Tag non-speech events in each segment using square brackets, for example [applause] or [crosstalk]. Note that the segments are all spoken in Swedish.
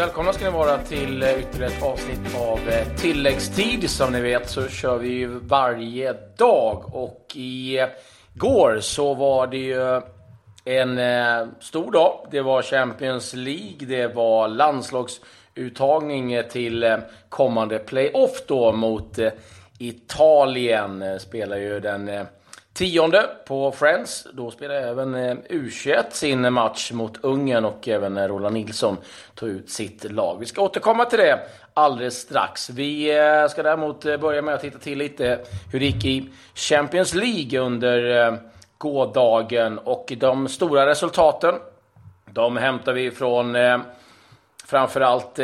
Välkomna ska ni vara till eh, ytterligare ett avsnitt av eh, tilläggstid. Som ni vet så kör vi ju varje dag och i går så var det ju en eh, stor dag. Det var Champions League, det var landslagsuttagning till kommande playoff då mot Italien. Spelar ju den Tionde på Friends. Då spelar även eh, U21 sin match mot Ungern och även eh, Roland Nilsson tog ut sitt lag. Vi ska återkomma till det alldeles strax. Vi eh, ska däremot börja med att titta till lite hur det gick i Champions League under gårdagen och de stora resultaten. De hämtar vi från framförallt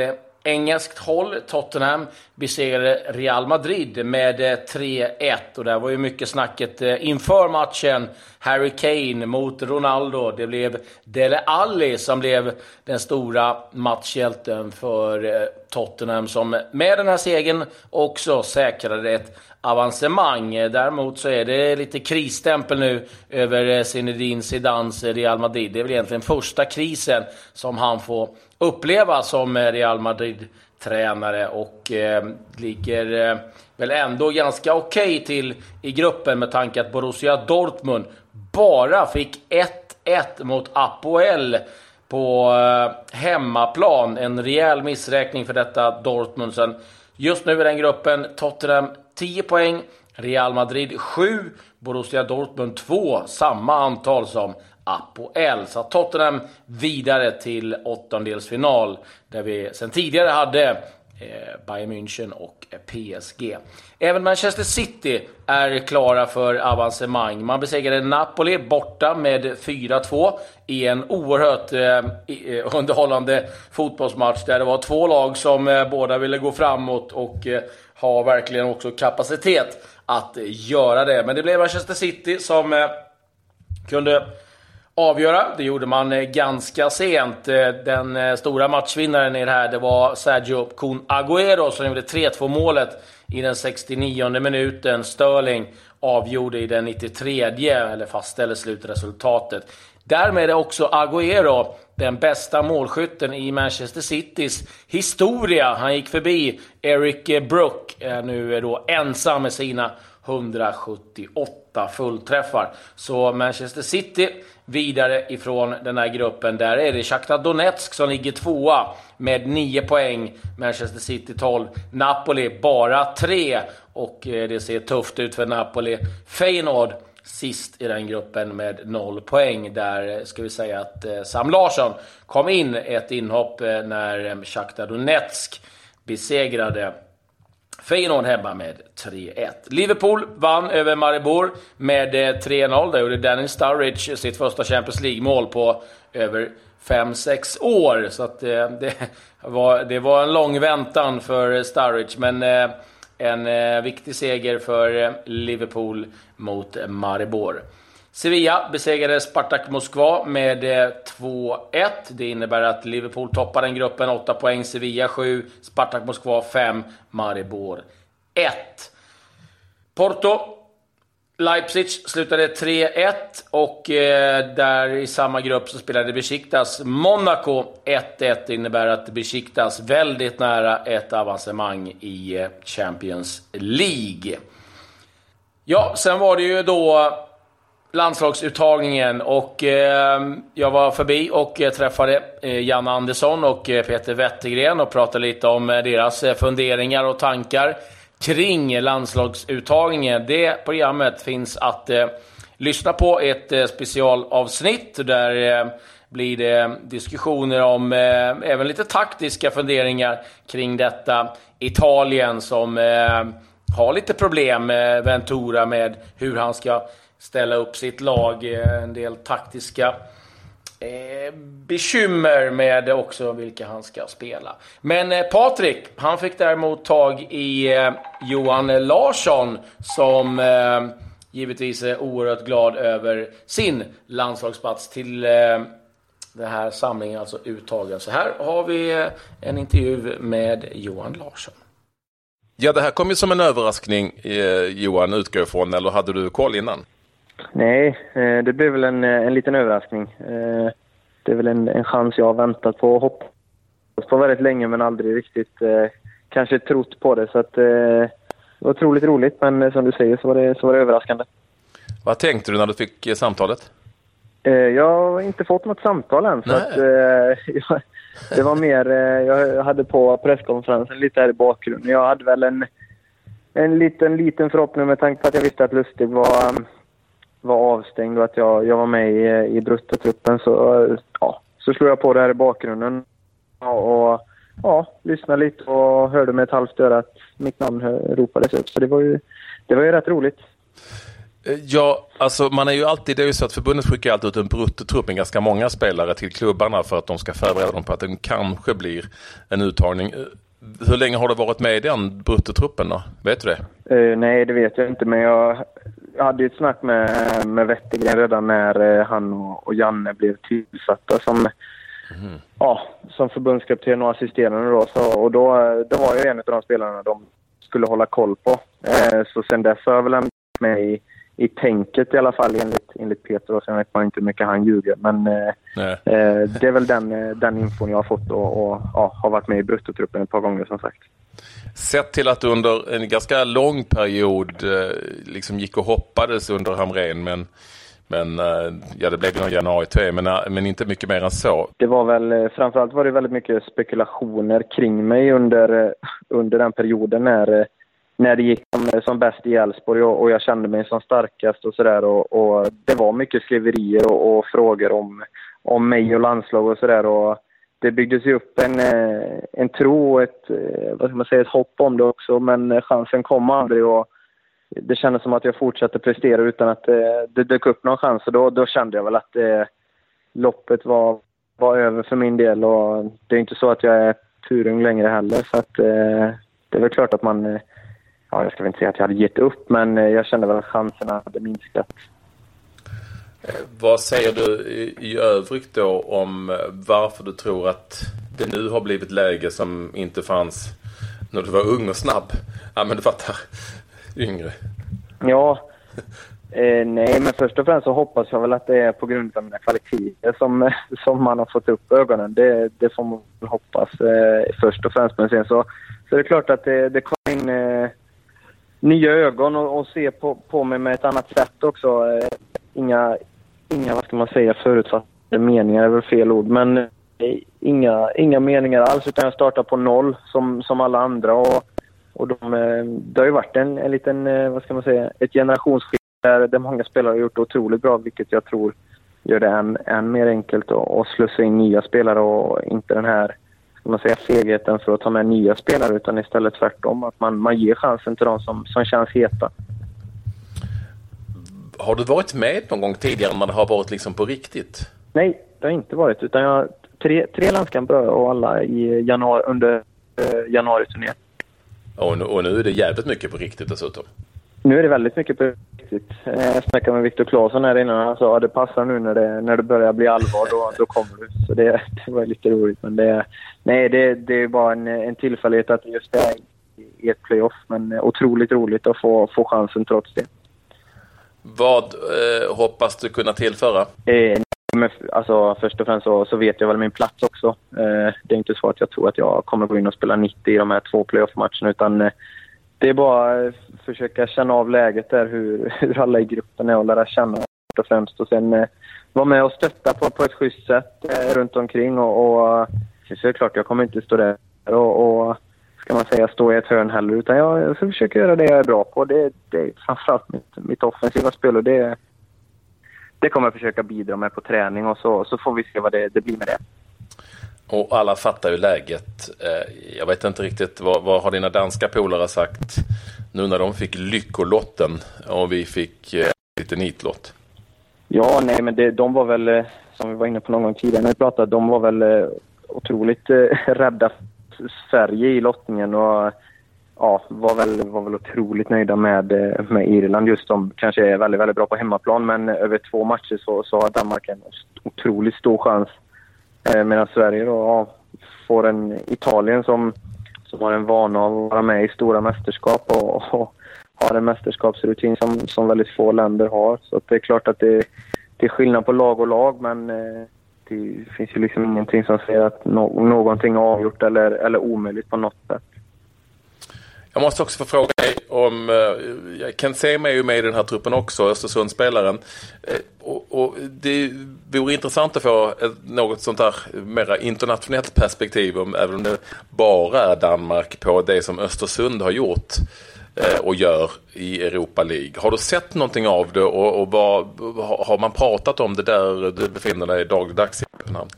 engelskt håll. Tottenham besegrade Real Madrid med eh, 3-1 och där var ju mycket snacket eh, inför matchen. Harry Kane mot Ronaldo. Det blev Dele Alli som blev den stora matchhjälten för eh, Tottenham som med den här segern också säkrade ett avancemang. Däremot så är det lite krisstämpel nu över eh, Zinedine Zidans Real Madrid. Det är väl egentligen första krisen som han får uppleva som eh, Real Madrid-tränare och eh, ligger eh, väl ändå ganska okej okay till i gruppen med tanke att Borussia Dortmund bara fick 1-1 mot Apoel på eh, hemmaplan. En rejäl missräkning för detta Dortmund. Sen just nu i den gruppen Tottenham 10 poäng, Real Madrid 7, Borussia Dortmund 2, samma antal som Apoel. Så Tottenham vidare till åttondelsfinal där vi sedan tidigare hade Eh, Bayern München och eh, PSG. Även Manchester City är klara för avancemang. Man besegrade Napoli borta med 4-2 i en oerhört eh, eh, underhållande fotbollsmatch där det var två lag som eh, båda ville gå framåt och eh, har verkligen också kapacitet att göra det. Men det blev Manchester City som eh, kunde avgöra. Det gjorde man eh, ganska sent. Eh, den eh, stora matchvinnaren i det här det var Sergio Kun Agüero som gjorde 3-2 målet i den 69 minuten. Sterling avgjorde i den 93 eller fastställde slutresultatet. Därmed är också Agüero den bästa målskytten i Manchester Citys historia. Han gick förbi Eric Brook, är nu då ensam med sina 178 fullträffar. Så Manchester City vidare ifrån den här gruppen. Där är det Shakhtar Donetsk som ligger tvåa med 9 poäng. Manchester City 12. Napoli bara 3 och eh, det ser tufft ut för Napoli. Feyenoord sist i den gruppen med 0 poäng. Där eh, ska vi säga att eh, Sam Larsson kom in ett inhopp när Shakhtar Donetsk besegrade Feyenoord hemma med 3-1. Liverpool vann över Maribor med eh, 3-0. Där gjorde Danny Sturridge sitt första Champions League-mål på över 5-6 år. Så att, eh, [laughs] det, var, det var en lång väntan för Sturridge, men eh, en eh, viktig seger för eh, Liverpool mot Maribor. Sevilla besegrade Spartak Moskva med eh, 2-1. Det innebär att Liverpool toppar den gruppen, 8 poäng. Sevilla 7, Spartak Moskva 5, Maribor 1. Porto Leipzig slutade 3-1 och eh, där i samma grupp så spelade Besiktas Monaco 1-1. innebär att Besiktas väldigt nära ett avancemang i eh, Champions League. Ja, sen var det ju då landslagsuttagningen och eh, jag var förbi och eh, träffade eh, Janne Andersson och eh, Peter Wettergren och pratade lite om eh, deras eh, funderingar och tankar kring landslagsuttagningen. Det programmet finns att eh, lyssna på ett eh, specialavsnitt där blir det diskussioner om även lite taktiska funderingar kring detta. Italien som har lite problem, med Ventura, med hur han ska ställa upp sitt lag. Eh, en del taktiska eh, bekymmer med också vilka han ska spela. Men eh, Patrik, han fick däremot tag i eh, Johan Larsson som eh, givetvis är oerhört glad över sin landslagsplats till eh, den här samlingen, alltså uttagen. Så här har vi eh, en intervju med Johan Larsson. Ja, det här kom ju som en överraskning, eh, Johan, utgår ifrån, eller hade du koll innan? Nej, eh, det blev väl en, eh, en liten överraskning. Eh, det är väl en, en chans jag har väntat på och hoppat på väldigt länge men aldrig riktigt kanske trott på det. Så att, det var otroligt roligt men som du säger så var det, så var det överraskande. Vad tänkte du när du fick samtalet? Jag har inte fått något samtal än. Så att, [laughs] jag, det var mer, jag hade på presskonferensen lite här i bakgrunden. Jag hade väl en, en liten, liten förhoppning med tanke på att jag visste att Lustig var, var avstängd och att jag, jag var med i, i bruttotruppen. Så, ja, så slog jag på det här i bakgrunden och, och ja, lyssnade lite och hörde med ett halvt öra att mitt namn ropades upp. Så det var ju, det var ju rätt roligt. Eh, ja, alltså man är ju alltid, det är ju så att förbundet skickar alltid ut en bruttotrupp med ganska många spelare till klubbarna för att de ska förbereda dem på att det kanske blir en uttagning. Eh, hur länge har du varit med i den bruttotruppen då? Vet du det? Uh, nej, det vet jag inte, men jag, jag hade ju ett snack med, med Wettergren redan när uh, han och, och, Janne blev tillsatta som, mm. ja, som förbundskapten och assisterande då. Så, och då, då var jag en av de spelarna de skulle hålla koll på. Uh, så sen dess har jag väl med i i tänket i alla fall enligt, enligt Peter. Och sen vet man inte hur mycket han ljuger. Men eh, eh, det är väl den, eh, den infon jag har fått och, och ja, har varit med i bruttotruppen ett par gånger som sagt. Sett till att du under en ganska lång period eh, liksom gick och hoppades under Hamrén men men eh, ja, det blev någon januari men, eh, men inte mycket mer än så. Det var väl, framförallt var det väldigt mycket spekulationer kring mig under, under den perioden när när det gick som, som bäst i Elfsborg och, och, jag kände mig som starkast och sådär. Och, och, det var mycket skriverier och, och, frågor om, om mig och landslag och sådär. Det byggdes ju upp en, eh, en tro och ett, eh, vad ska man säga, ett hopp om det också, men eh, chansen kom aldrig. Och det kändes som att jag fortsatte prestera utan att det, det dök upp någon chans. Och då, då kände jag väl att det, loppet var, var över för min del. Och det är inte så att jag är turung längre heller. Så att, det är väl klart att man ja, jag ska väl inte säga att jag hade gett upp, men jag kände väl att chanserna hade minskat. Vad säger du i, i övrigt då om eh, varför du tror att det nu har blivit läge som inte fanns när du var ung och snabb? Ja, men du fattar. Yngre. Ja. Eh, nej, men först och främst så hoppas jag väl att det är på grund av mina kvaliteter som, eh, som man har fått upp ögonen. Det, det får man väl hoppas eh, först och främst. Men sen så, så är det klart att det, det kom in eh, nya ögon och, och se på, på mig med ett annat sätt också. Eh, inga, inga, vad ska man säga, förutsatta meningar är väl fel ord, men eh, inga, inga meningar alls utan jag startar på noll som, som alla andra. Och, och de, eh, det har ju varit en, en liten, eh, vad ska man säga, ett generationsskifte där, där många spelare har gjort det otroligt bra, vilket jag tror gör det än, än mer enkelt att slussa in nya spelare och inte den här man säga, fegheten för att ta med nya spelare utan istället tvärtom. Att man, man ger chansen till de som, som känns heta. Har du varit med någon gång tidigare när det har varit liksom på riktigt? Nej, det har inte varit. Utan jag tre, tre landskamper och alla i januari, under eh, januari-turnén. Och, och nu är det jävligt mycket på riktigt dessutom. Nu är det väldigt mycket på riktigt. Jag snackade med Viktor Claesson här innan. Han sa att det passar nu när det, när det börjar bli allvar. Då, då kommer du. Så det, [laughs] det var lite roligt. Men det, nej, det, det är bara en, en tillfällighet att just det är i ett playoff. Men otroligt roligt att få, få chansen trots det. Vad eh, hoppas du kunna tillföra? Eh, men, alltså, först och främst så, så, vet jag väl min plats också. Eh, det är inte så att jag tror att jag kommer gå in och spela 90 i de här två playoff-matcherna. Utan eh, det är bara att försöka känna av läget där, hur, [laughs] hur alla i gruppen är och lära känna först och främst. Och sen eh, vara med och stötta på, på ett schysst sätt eh, runt omkring. Och, och eh, så är det klart, jag kommer inte stå där och, och ska man säga, stå i ett hörn heller. Utan jag, jag ska försöka göra det jag är bra på. Det, det är framförallt mitt, mitt offensiva spel och det, det kommer jag försöka bidra med på träning och så, så får vi se vad det, det blir med det. Och alla fattar ju läget. Eh, jag vet inte riktigt vad, vad har dina danska polare sagt nu när de fick lyckolotten och vi fick eh, lite nitlott? Ja, nej, men det, de var väl, eh, som vi var inne på någon gång tidigare när vi pratade, de var väl otroligt rädda Sverige i lottningen och ja, var väl, var väl otroligt nöjda med, eh, med Irland. Just de kanske är väldigt, väldigt bra på hemmaplan, men över två matcher så, så har Danmark en otroligt stor chans Eh, medan Sverige då ja, får en Italien som, som har en vana av att vara med i stora mästerskap och, och har en mästerskapsrutin som, som väldigt få länder har. Så det är klart att det, det är skillnad på lag och lag men eh, det finns ju liksom ingenting som säger att no någonting är avgjort eller, eller omöjligt på något sätt. Jag måste också få fråga dig om, Ken Sema är ju med i den här truppen också, Östersundsspelaren. Eh, och, och det vore intressant att få något sånt där mera internationellt perspektiv, om, även om det bara är Danmark, på det som Östersund har gjort Eh, och gör i Europa League. Har du sett någonting av det och, och vad, har man pratat om det där du befinner dig dagligdags i Köpenhamn?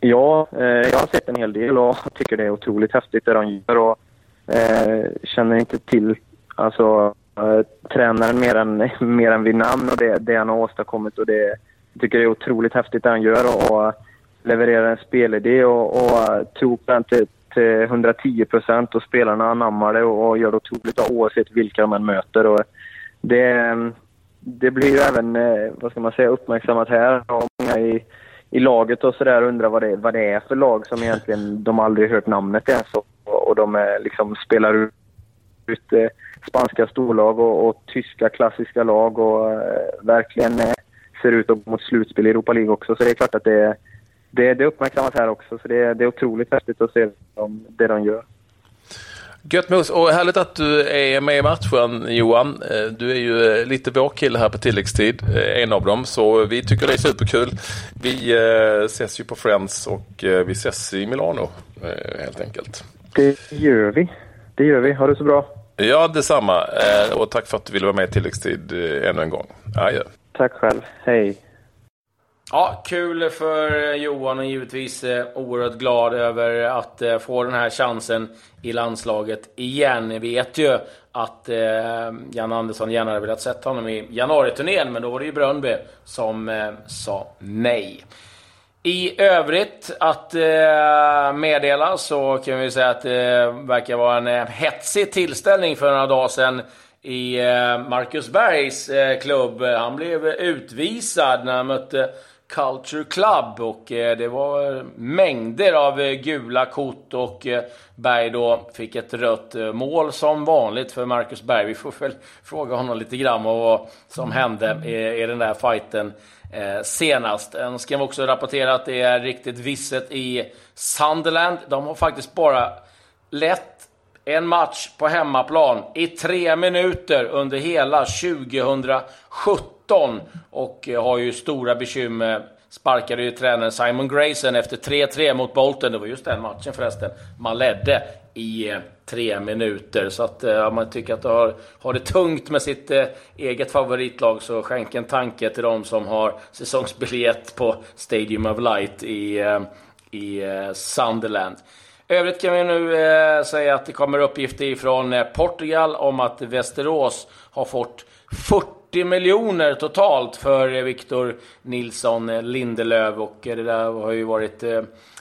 Ja, eh, jag har sett en hel del och [laughs] tycker det är otroligt häftigt det de gör. Och Eh, känner inte till alltså, eh, tränaren mer än, [laughs] mer än vid namn och det, det han har åstadkommit. Och det, jag tycker det är otroligt häftigt det han gör och, och levererar en spelidé och, och eh, tror på den till, Eh, till 110 procent och spelarna anammar det och, gör det otroligt bra oavsett vilka de än möter. Och det, det blir ju även, eh, vad ska man säga, uppmärksammat här. Och många i, i laget och sådär undrar vad det, vad det är för lag som egentligen de aldrig hört namnet ens och de är, liksom spelar ut, ut eh, spanska storlag och, och, tyska klassiska lag och eh, verkligen eh, ser ut att gå mot slutspel i Europa League också. Så det är klart att det, det, det uppmärksammas här också. Så det, det är otroligt häftigt att se de, det de gör. Gött mos och härligt att du är med i matchen Johan. Du är ju lite vår kille här på tilläggstid, en av dem. Så vi tycker det är superkul. Vi ses ju på Friends och vi ses i Milano helt enkelt. Det gör vi. Det gör vi. Ha det så bra. Ja, detsamma. Eh, och tack för att du ville vara med i tilläggstid eh, ännu en gång. Adjö. Tack själv. Hej. Ja, kul för eh, Johan och givetvis eh, oerhört glad över att eh, få den här chansen i landslaget igen. Vi vet ju att Jan Andersson gärna hade velat sätta honom i januariturnén, men då var det ju Brönby som sa nej. I övrigt att eh, meddela så kan vi säga att det verkar vara en eh, hetsig tillställning för några dagar sedan i Marcus Bergs klubb. Han blev utvisad när han mötte Culture Club och eh, det var mängder av eh, gula kort och eh, Berg då fick ett rött mål som vanligt för Marcus Berg. Vi får väl [laughs] fråga honom lite grann om vad som hände i, den där fighten senast. Jag ska också rapportera att det är riktigt visset i Sunderland. De har faktiskt bara lett en match på hemmaplan i tre minuter under hela 2017 och eh, har ju stora bekymmer. Sparkade ju tränaren Simon Grayson efter 3-3 mot Bolton. Det var just den matchen förresten. Man ledde i eh, tre minuter. Så att eh, om man tycker att du har, har det tungt med sitt eh, eget favoritlag så skänk en tanke till de som har säsongsbiljett på Stadium of Light i, eh, i eh, Sunderland. Övrigt kan vi nu eh, säga att det kommer uppgifter ifrån eh, Portugal om att Västerås har fått 40 40 miljoner totalt för eh, Victor Nilsson eh, Lindelöf och eh, det där har ju varit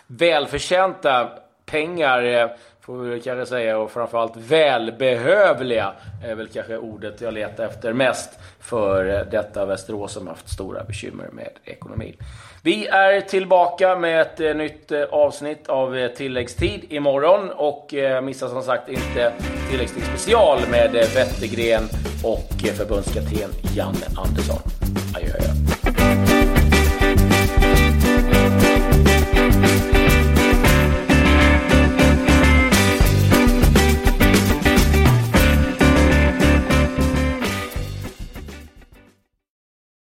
välförtjänta pengar får vi kanske säga, och framförallt välbehövliga är väl kanske ordet jag letar efter mest för detta Västerås som haft stora bekymmer med ekonomin. Vi är tillbaka med ett nytt avsnitt av tilläggstid imorgon och missa som sagt inte tilläggstid special med Wettergren och förbundskapten Janne Andersson. Adjö, adjö.